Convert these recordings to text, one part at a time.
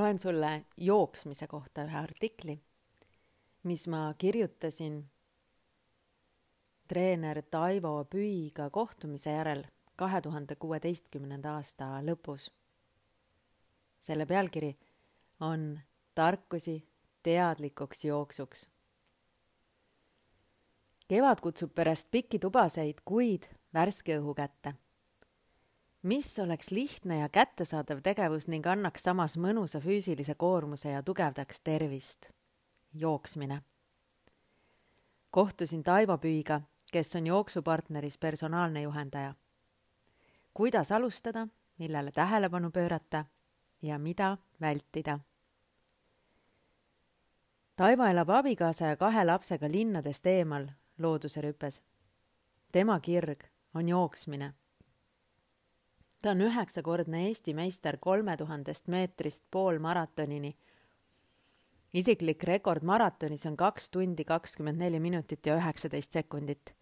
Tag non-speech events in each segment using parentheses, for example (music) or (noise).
loen sulle jooksmise kohta ühe artikli, mis ma kirjutasin treener Taivo Püiga kohtumise järel kahe tuhande kuueteistkümnenda aasta lõpus. selle pealkiri on Tarkusi teadlikuks jooksuks. kevad kutsub pärast pikki tubaseid kuid värske õhu kätte mis oleks lihtne ja kättesaadav tegevus ning annaks samas mõnusa füüsilise koormuse ja tugevdaks tervist? jooksmine. kohtusin Taivo Püüga, kes on jooksupartneris personaalne juhendaja. kuidas alustada, millele tähelepanu pöörata ja mida vältida? Taivo elab abikaasa ja kahe lapsega linnadest eemal looduse rüpes. tema kirg on jooksmine ta on üheksakordne Eesti meister kolme tuhandest meetrist poolmaratonini. isiklik rekord maratonis on kaks tundi kakskümmend neli minutit ja üheksateist sekundit.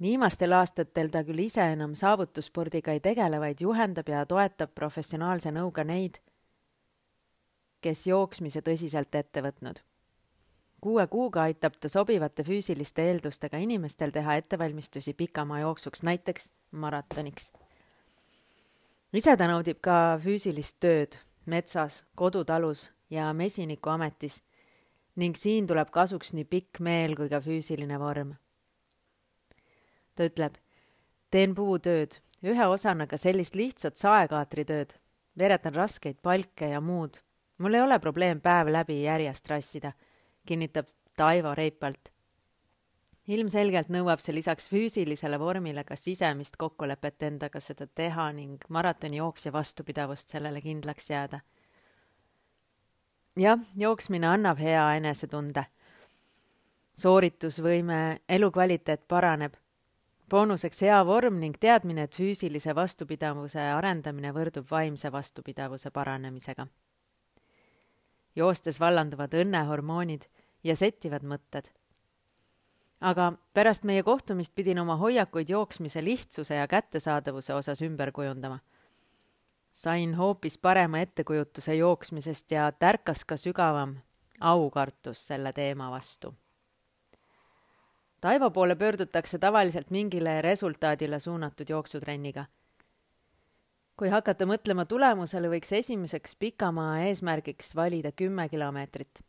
viimastel aastatel ta küll ise enam saavutusspordiga ei tegele, vaid juhendab ja toetab professionaalse nõuga neid, kes jooksmise tõsiselt ette võtnud kuue kuuga aitab ta sobivate füüsiliste eeldustega inimestel teha ettevalmistusi pikamaa jooksuks, näiteks maratoniks. ise ta naudib ka füüsilist tööd metsas, kodutalus ja mesinikuametis ning siin tuleb kasuks nii pikk meel kui ka füüsiline vorm. ta ütleb, teen puutööd, ühe osana ka sellist lihtsat saekaatritööd, veeretan raskeid palke ja muud. mul ei ole probleem päev läbi järjest rassida kinnitab Taivo reipalt. ilmselgelt nõuab see lisaks füüsilisele vormile ka sisemist kokkulepet endaga seda teha ning maratonijooksja vastupidavust sellele kindlaks jääda. jah, jooksmine annab hea enesetunde. sooritusvõime, elukvaliteet paraneb boonuseks hea vorm ning teadmine, et füüsilise vastupidavuse arendamine võrdub vaimse vastupidavuse paranemisega joostes vallanduvad õnnehormoonid ja settivad mõtted. aga pärast meie kohtumist pidin oma hoiakuid jooksmise lihtsuse ja kättesaadavuse osas ümber kujundama. sain hoopis parema ettekujutuse jooksmisest ja tärkas ka sügavam aukartus selle teema vastu. Taivo poole pöördutakse tavaliselt mingile resultaadile suunatud jooksutrenniga kui hakata mõtlema tulemusele, võiks esimeseks pikamaa eesmärgiks valida kümme kilomeetrit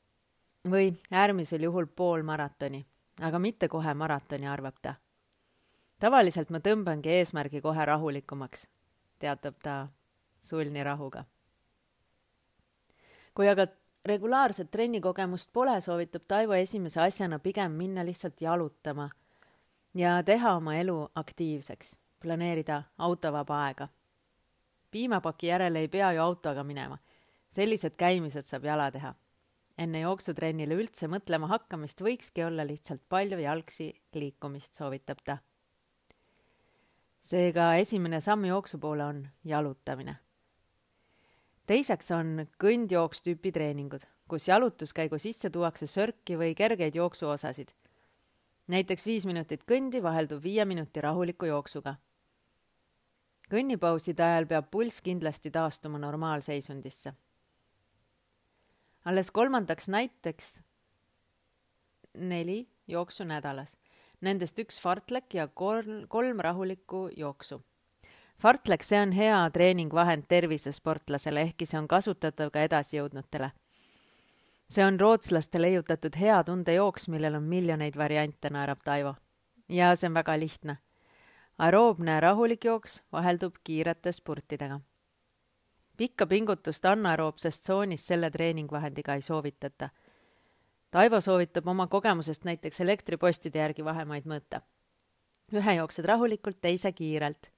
või äärmisel juhul pool maratoni, aga mitte kohe maratoni, arvab ta. tavaliselt ma tõmbangi eesmärgi kohe rahulikumaks, teatab ta sulnirahuga. kui aga regulaarset trennikogemust pole, soovitab Taivo esimese asjana pigem minna lihtsalt jalutama ja teha oma elu aktiivseks, planeerida autovaba aega piimapaki järele ei pea ju autoga minema. sellised käimised saab jala teha. Enne jooksutrennile üldse mõtlema hakkamist võikski olla lihtsalt palju jalgsi liikumist, soovitab ta. seega esimene samm jooksu poole on jalutamine. teiseks on kõndjookstüüpi treeningud, kus jalutuskäigu sisse tuuakse sörki või kergeid jooksuosasid. näiteks viis minutit kõndi vaheldub viie minuti rahuliku jooksuga kõnnipauside ajal peab pulss kindlasti taastuma normaalseisundisse. Alles kolmandaks näiteks neli jooksu nädalas, nendest üks fartlek ja kolm, kolm rahulikku jooksu. fartlek, see on hea treeningvahend tervisesportlasele, ehkki see on kasutatav ka edasijõudnutele. see on rootslaste leiutatud hea tundejooks, millel on miljoneid variante, naerab Taivo. ja see on väga lihtne aeroobne rahulik jooks vaheldub kiirete spurtidega. Pikka pingutust anaeroobses tsoonis selle treeningvahendiga ei soovitata. Taivo soovitab oma kogemusest näiteks elektripostide järgi vahemaid mõõta. ühe jooksed rahulikult, teise kiirelt.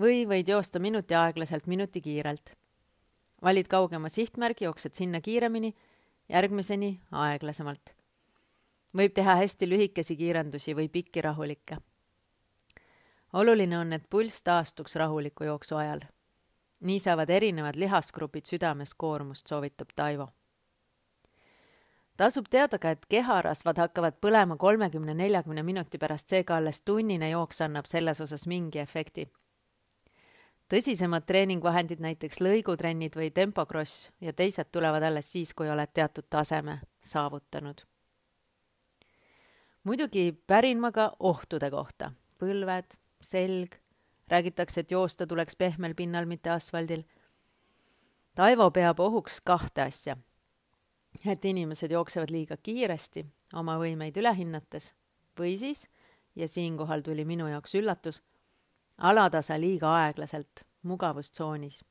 või võid joosta minuti aeglaselt, minuti kiirelt. valid kaugema sihtmärgi, jooksed sinna kiiremini, järgmiseni aeglasemalt. võib teha hästi lühikesi kiirendusi või pikki rahulikke oluline on, et pulss taastuks rahuliku jooksu ajal. Nii saavad erinevad lihasgrupid südames koormust, soovitab Taivo. tasub teada ka, et keharasvad hakkavad põlema kolmekümne, neljakümne minuti pärast, seega alles tunnine jooks annab selles osas mingi efekti. tõsisemad treeningvahendid, näiteks lõigutrennid või tempokross ja teised tulevad alles siis, kui oled teatud taseme saavutanud. muidugi pärin ma ka ohtude kohta. põlved, selg, räägitakse, et joosta tuleks pehmel pinnal, mitte asfaldil. Taivo peab ohuks kahte asja. et inimesed jooksevad liiga kiiresti, oma võimeid üle hinnates, või siis, ja siinkohal tuli minu jaoks üllatus alatase liiga aeglaselt, mugavustsoonis.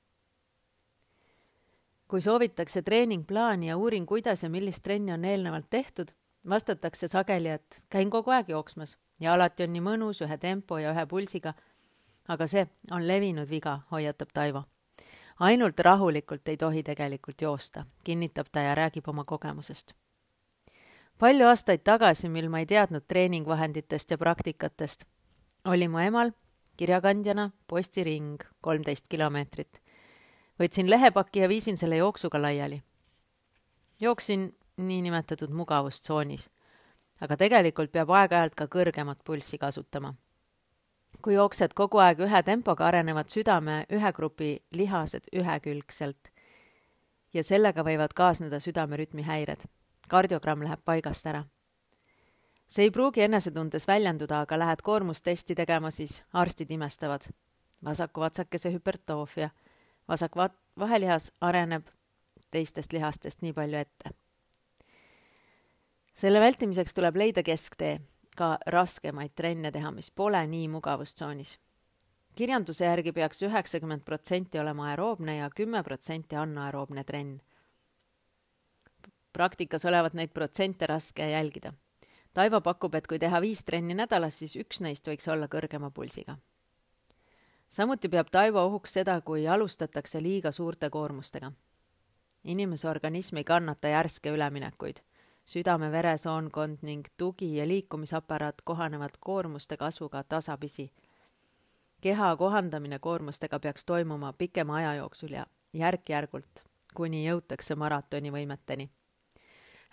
kui soovitakse treeningplaani ja uurin, kuidas ja millist trenni on eelnevalt tehtud, vastatakse sageli, et käin kogu aeg jooksmas ja alati on nii mõnus ühe tempo ja ühe pulsiga. Aga see on levinud viga, hoiatab Taivo. ainult rahulikult ei tohi tegelikult joosta, kinnitab ta ja räägib oma kogemusest palju aastaid tagasi, mil ma ei teadnud treeningvahenditest ja praktikatest, oli mu emal kirjakandjana postiring kolmteist kilomeetrit. võtsin lehepaki ja viisin selle jooksuga laiali. jooksin niinimetatud mugavustsoonis, aga tegelikult peab aeg-ajalt ka kõrgemat pulssi kasutama. Kui jooksed kogu aeg ühe tempoga, arenevad südame ühe grupi lihased ühekülgselt ja sellega võivad kaasneda südamerütmi häired. kardiogramm läheb paigast ära see ei pruugi enesetundes väljenduda, aga lähed koormustesti tegema, siis arstid imestavad. vasaku vatsakese hüpertroofia, vasak va-, vahelihas areneb teistest lihastest nii palju ette. selle vältimiseks tuleb leida kesktee, ka raskemaid trenne teha, mis pole nii mugavustsoonis. kirjanduse järgi peaks üheksakümmend protsenti olema aeroobne ja kümme protsenti anaeroobne trenn. praktikas olevat neid protsente raske jälgida Taivo pakub, et kui teha viis trenni nädalas, siis üks neist võiks olla kõrgema pulsiga. samuti peab Taivo ohuks seda, kui alustatakse liiga suurte koormustega. inimese organism ei kannata järske üleminekuid. Südame-veresoonkond ning tugi- ja liikumisaparaat kohanevad koormuste kasvuga tasapisi. keha kohandamine koormustega peaks toimuma pikema aja jooksul ja järk-järgult, kuni jõutakse maratoni võimeteni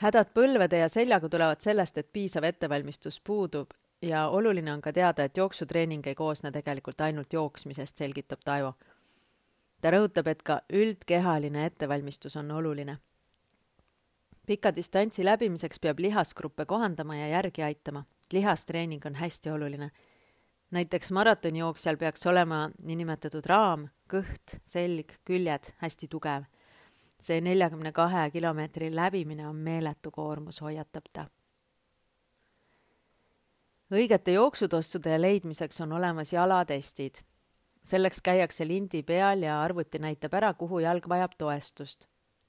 hädad põlvede ja seljaga tulevad sellest, et piisav ettevalmistus puudub ja oluline on ka teada, et jooksutreening ei koosne tegelikult ainult jooksmisest, selgitab Taivo. ta rõhutab, et ka üldkehaline ettevalmistus on oluline. Pika distantsi läbimiseks peab lihasgruppe kohandama ja järgi aitama. lihastreening on hästi oluline. näiteks maratonijooksjal peaks olema niinimetatud raam, kõht, selg, küljed hästi tugev see neljakümne kahe kilomeetri läbimine on meeletu koormus, hoiatab ta. õigete jooksutossude leidmiseks on olemas jalatestid. selleks käiakse lindi peal ja arvuti näitab ära, kuhu jalg vajab toestust,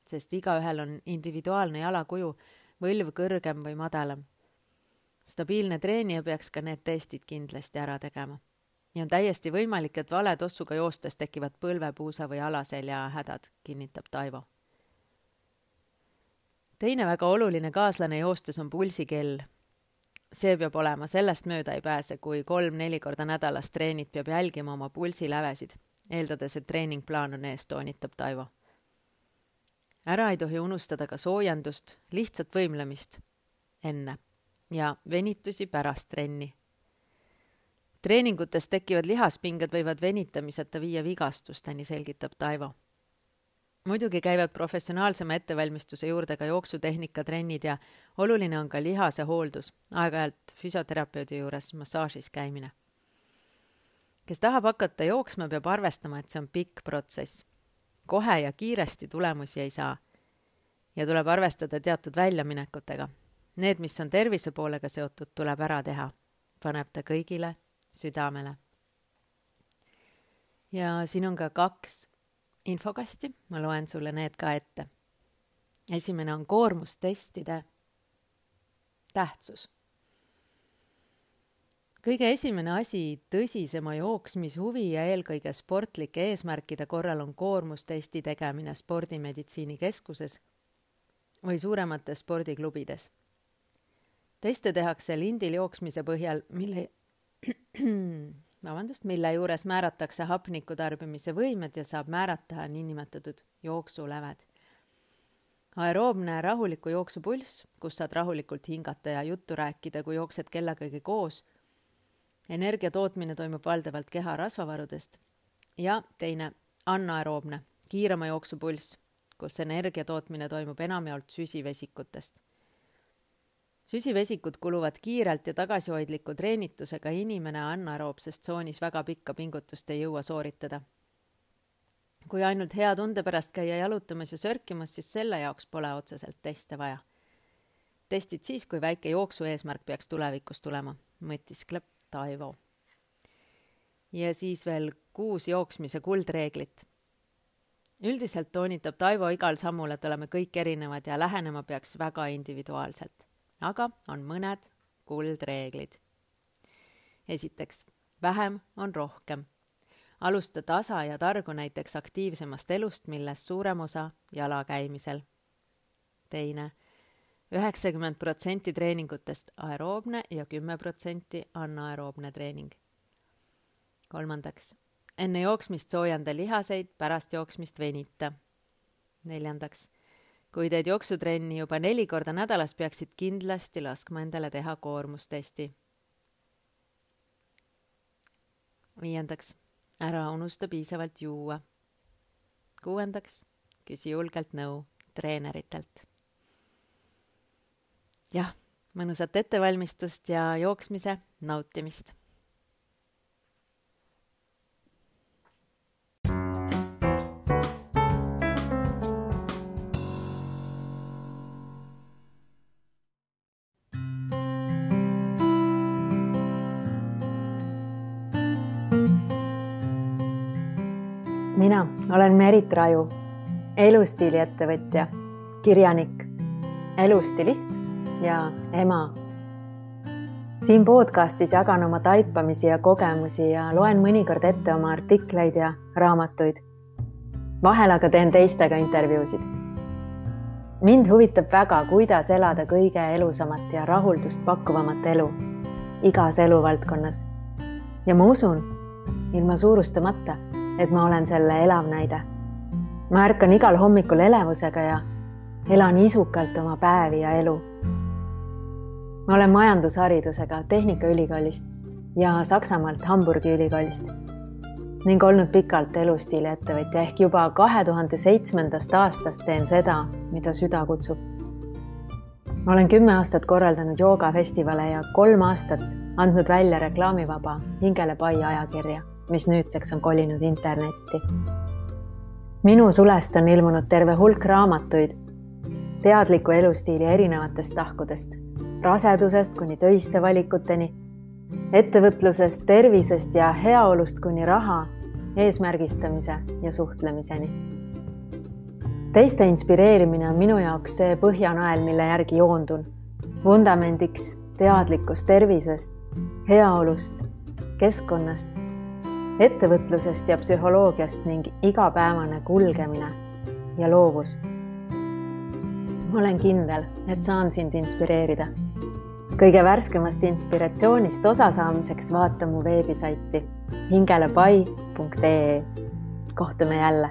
sest igaühel on individuaalne jalakuju, võlv kõrgem või madalam. stabiilne treenija peaks ka need testid kindlasti ära tegema ja on täiesti võimalik, et vale tossuga joostes tekivad põlvepuusa või alaselja hädad, kinnitab Taivo teine väga oluline kaaslane joostes on pulsikell. see peab olema, sellest mööda ei pääse, kui kolm-neli korda nädalas treenid, peab jälgima oma pulsilävesid, eeldades, et treeningplaan on ees, toonitab Taivo. Ära ei tohi unustada ka soojendust, lihtsat võimlemist enne ja venitusi pärast trenni. treeningutes tekkivad lihaspinged võivad venitamiseta viia vigastusteni, selgitab Taivo muidugi käivad professionaalsema ettevalmistuse juurde ka jooksutehnika-trennid ja oluline on ka lihase hooldus, aeg-ajalt füsioterapeudi juures massaažis käimine. kes tahab hakata jooksma, peab arvestama, et see on pikk protsess. Kohe ja kiiresti tulemusi ei saa. ja tuleb arvestada teatud väljaminekutega. Need, mis on tervise poolega seotud, tuleb ära teha, paneb ta kõigile südamele. ja siin on ka kaks infokasti, ma loen sulle need ka ette. esimene on koormustestide tähtsus. Kõige esimene asi tõsisema jooksmishuvi ja eelkõige sportlike eesmärkide korral on koormustesti tegemine spordimeditsiinikeskuses või suuremates spordiklubides. teste tehakse lindil jooksmise põhjal, mille (clears throat) vabandust, mille juures määratakse hapniku tarbimise võimed ja saab määrata niinimetatud jooksuläved. aeroobne rahuliku jooksu pulss, kus saad rahulikult hingata ja juttu rääkida, kui jooksed kellegagi koos. Energia tootmine toimub valdavalt keha rasvavarudest. ja teine anaeroobne, kiirema jooksu pulss, kus energia tootmine toimub enamjaolt süsivesikutest. süsivesikud kuluvad kiirelt ja tagasihoidliku treenitusega inimene anaeroobses tsoonis väga pikka pingutust ei jõua sooritada. kui ainult hea tunde pärast käia jalutamas ja sörkimas, siis selle jaoks pole otseselt teste vaja. testid siis, kui väike jooksu eesmärk peaks tulevikus tulema, mõtiskleb Taivo ja siis veel kuus jooksmise kuldreeglit. üldiselt toonitab Taivo igal sammul, et oleme kõik erinevad ja lähenema peaks väga individuaalselt. aga on mõned kuldreeglid. esiteks, vähem on rohkem. alusta tasa ja targu näiteks aktiivsemast elust, millest suurem osa jalakäimisel. teine üheksakümmend protsenti treeningutest aeroobne ja kümme protsenti anaeroobne treening kolmandaks, enne jooksmist soojenda lihaseid, pärast jooksmist venita. neljandaks, kui teed jooksutrenni juba neli korda nädalas, peaksid kindlasti laskma endale teha koormustesti. viiendaks, ära unusta piisavalt juua. kuuendaks, küsi julgelt nõu treeneritelt. Jah, mõnusat ettevalmistust ja jooksmise nautimist. Mina olen Merit Raju, elustiiliettevõtja, kirjanik, elustilist ja ema. siin podcastis jagan oma taipamisi ja kogemusi ja loen mõnikord ette oma artikleid ja raamatuid. vahel aga teen teistega intervjuusid. mind huvitab väga, kuidas elada kõige elusamat ja rahuldust pakkuvamat elu igas eluvaldkonnas. ja ma usun, ilma suurustamata et ma olen selle elav näide. ma ärkan igal hommikul elevusega ja elan isukalt oma päevi ja elu. Ma olen majandusharidusega Tehnikaülikoolist ja Saksamaalt Hamburgi ülikoolist ning olnud pikalt elustiiliettevõtja ehk juba kahe tuhande seitsmendast aastast teen seda, mida süda kutsub. ma olen kümme aastat korraldanud joogafestivale ja kolm aastat andnud välja reklaamivaba Hingele pai ajakirja mis nüüdseks on kolinud internetti. minu sulest on ilmunud terve hulk raamatuid teadliku elustiili erinevatest tahkudest, rasedusest kuni töiste valikuteni, ettevõtlusest, tervisest ja heaolust kuni raha, eesmärgistamise ja suhtlemiseni. teiste inspireerimine on minu jaoks see põhjanael, mille järgi joondun. vundamendiks teadlikkus tervisest, heaolust, keskkonnast ettevõtlusest ja psühholoogiast ning igapäevane kulgemine ja loovus. ma olen kindel, et saan sind inspireerida. Kõige värskemast inspiratsioonist osa saamiseks vaata mu veebisaiti hingelepai.ee. kohtume jälle